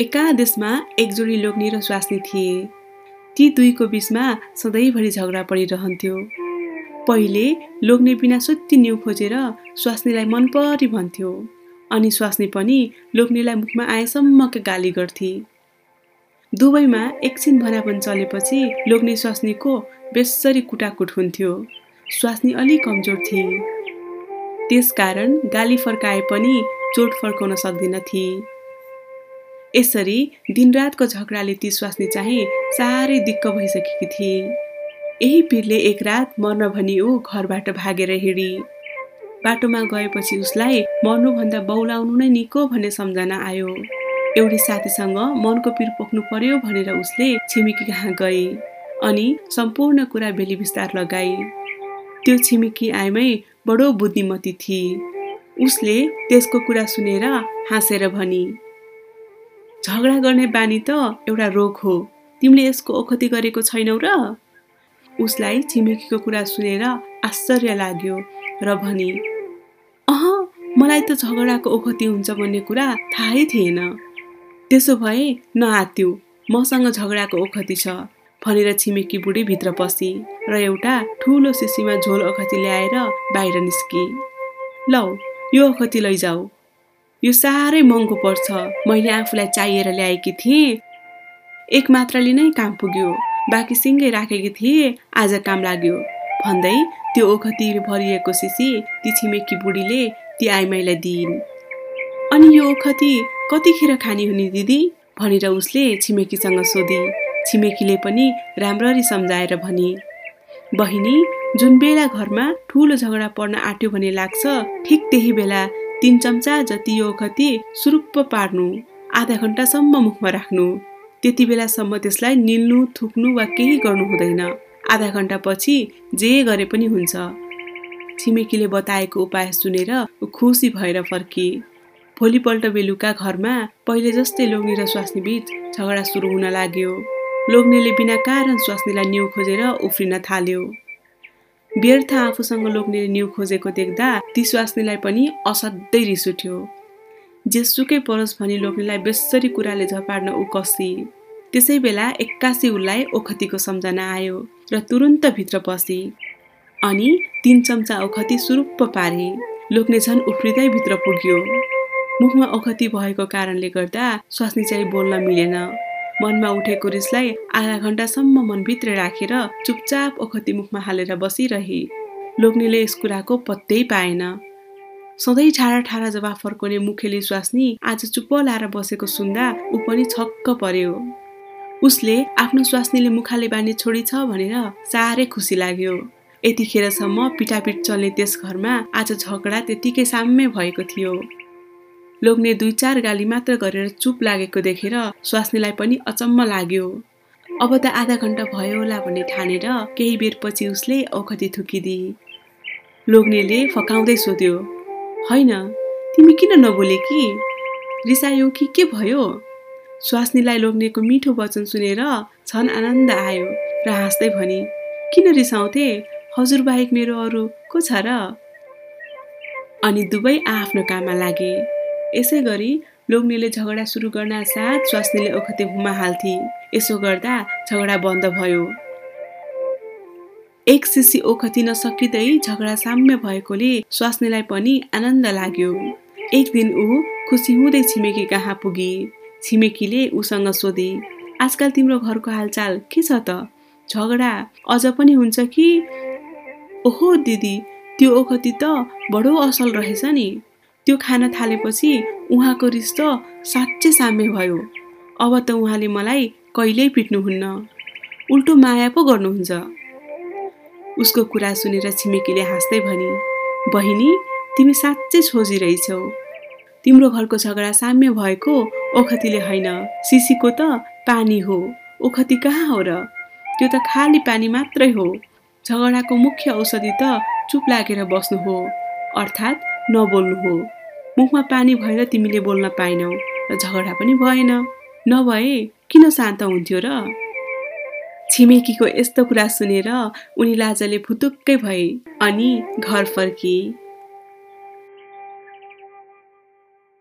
एका देशमा एक जोडी लोग्ने र स्वास्नी थिए। ती दुईको बिचमा सधैँभरि झगडा परिरहन्थ्यो। पहिले लोग्ने बिना सुत्ती न्यु खोजेर स्वास्नीलाई मन परी भन्थ्यो अनि स्वास्नी पनि लोग्नेलाई मुखमा आएसम्मका गाली गर्थे। दुवैमा एकछिन भनापन चलेपछि लोग्ने स्वास्नीको बेसरी कुटाकुट हुन्थ्यो। स्वास्नी अलि कमजोर थिए। त्यसकारण गाली फर्काए पनि चोट फर्काउन सक्दिन थिए। यसरी दिनरातको झगडाले ती स्वास्नी चाहिँ साह्रै दिक्क भइसकेकी थिए। यही पिरले एक रात मर्न भनी ऊ घरबाट भागेर हिँडी। बाटोमा गएपछि उसलाई मर्नुभन्दा बौलाउनु नै निको भन्ने सम्झना आयो। एउटी साथीसँग मनको पिर पोख्नु पर्यो भनेर उसले छिमेकी कहाँ गए अनि सम्पूर्ण कुरा बेली विस्तार लगाए। त्यो छिमेकी आएमै बडो बुद्धिमती थिए। उसले त्यसको कुरा सुनेर हाँसेर भनी झगडा गर्ने बानी त एउटा रोग हो। तिमीले यसको ओखति गरेको छैनौ र? उसलाई छिमेकीको कुरा सुनेर आश्चर्य लाग्यो र भनी अह मलाई त झगडाको ओखति हुन्छ भन्ने कुरा थाहै थिएन। त्यसो भए नआत्यो मसँग झगडाको ओखति छ भनेर छिमेकी बुढी भित्र पसी र एउटा ठुलो सिसीमा झोल ओखती ल्याएर बाहिर निस्की। लौ यो ओखती लैजाऊ। यो साह्रै महँगो पर्छ। मैले आफूलाई चाहिएर ल्याएकी थिएँ। एक मात्रले नै काम पुग्यो। बाँकी सिङ्गै राखेकी थिएँ। आज काम लाग्यो। भन्दै त्यो ओखती भरिएको सिसी ती छिमेकी बुढीले ती आइमाईलाई दिइन्। अनि यो ओखती कतिखेर खाने हुने दिदी? भनेर उसले छिमेकीसँग सोधी। छिमेकीले पनि राम्ररी सम्झाएर भने बहिनी जुन बेला घरमा ठुलो झगडा पर्न आँट्यो भने लाग्छ ठिक त्यही बेला तिन चम्चा जति यो ओखती सुरुप्प पार्नु आधा घन्टासम्म मुखमा राख्नु। त्यति बेलासम्म त्यसलाई निल्नु थुक्नु वा केही गर्नु हुँदैन। आधा घन्टापछि जे गरे पनि हुन्छ। छिमेकीले बताएको उपाय सुनेर खुसी भएर फर्किए भोलिपल्ट बेलुका घरमा पहिले जस्तै लोग्ने र स्वास्नी बिच झगडा सुरु हुन लाग्यो। लोग्नेले बिना कारण स्वास्नीलाई न्यु खोजेर उफ्रिन थाल्यो। व्यर्थ आफूसँग लोग्नेले न्यु खोजेको देख्दा ती स्वास्नीलाई पनि असाध्यै रिस उठ्यो। जेसुकै परोस् भनी लोग्नेलाई बेसरी कुराले झपाड्न ऊ कसी। त्यसै बेला एक्कासी उसलाई ओखतीको सम्झना आयो र तुरुन्त भित्र पसी अनि तिन चम्चा ओखती सुरुप्प पारे। लोग्ने झन् उफ्रिँदै भित्र पुग्यो। मुखमा ओखती भएको कारणले गर्दा स्वास्नी चाहिँ बोल्न मिलेन। मनमा उठेको रिसलाई आधा घन्टासम्म मनभित्र राखेर चुपचाप ओखती मुखमा हालेर बसिरहे। लोग्नेले यस कुराको पत्तै पाएन। सधैँ ठाडा ठाडा जवाफ फर्काउने मुखेली स्वास्नी आज चुप्प लाएर बसेको सुन्दा ऊ पनि छक्क पर्यो। उसले आफ्नो स्वास्नीले मुखाले बानी छोडी छ भनेर साह्रै खुसी लाग्यो। यतिखेरसम्म पिटापिट चल्ने त्यस घरमा आज झगडा त्यतिकै साम्य भएको थियो। लोग्ने दुई चार गाली मात्र गरेर चुप लागेको देखेर स्वास्नीलाई पनि अचम्म लाग्यो। अब त आधा घन्टा भयो होला भन्ने ठानेर केही बेरपछि उसले औखती थुकिदिए लोग्नेले फकाउँदै सोध्यो होइन तिमी किन नबोले कि? रिसायो कि के भयो? स्वास्नीलाई लोग्नेको मिठो वचन सुनेर झन् आनन्द आयो र हाँस्दै भने किन रिसाउँथे? हजुरबाहेक मेरो अरू को छ र? अनि दुवै आफ्नो काममा लागे। यसै गरी लोग्नेले झगडा सुरु गर्न साथ स्वास्नीले ओखते भुमा हाल्थे। यसो गर्दा झगडा बन्द भयो। एक सिसी ओखतिन सकिँदै झगडा साम्य भएकोले स्वास्नीलाई पनि आनन्द लाग्यो। एक दिन ऊ खुसी हुँदै छिमेकी कहाँ पुगे? छिमेकीले उसँग सोधे आजकल तिम्रो घरको हालचाल के छ त? झगडा अझ पनि हुन्छ कि? ओहो दिदी त्यो ओखती त बडो असल रहेछ नि। त्यो खान थालेपछि उहाँको रिस त साँच्चै साम्य भयो। अब त उहाँले मलाई कहिल्यै पिट्नुहुन्न। उल्टो माया पो गर्नुहुन्छ। उसको कुरा सुनेर छिमेकीले हाँस्दै भनी बहिनी तिमी साँच्चै छोजिरहेछौ तिम्रो घरको झगडा साम्य भएको ओखतीले होइन। सिसीको त पानी हो। ओखती कहाँ हो र? त्यो त खाली पानी मात्रै हो। झगडाको मुख्य औषधि त चुप लागेर बस्नु हो। अर्थात् नबोल्नु हो। मुखमा पानी भएर तिमीले बोल्न पाएनौ र झगडा पनि भएन। नभए किन शान्त हुन्थ्यो र? छिमेकीको यस्तो कुरा सुनेर उनी लाजले फुतुक्कै भए अनि घर फर्किए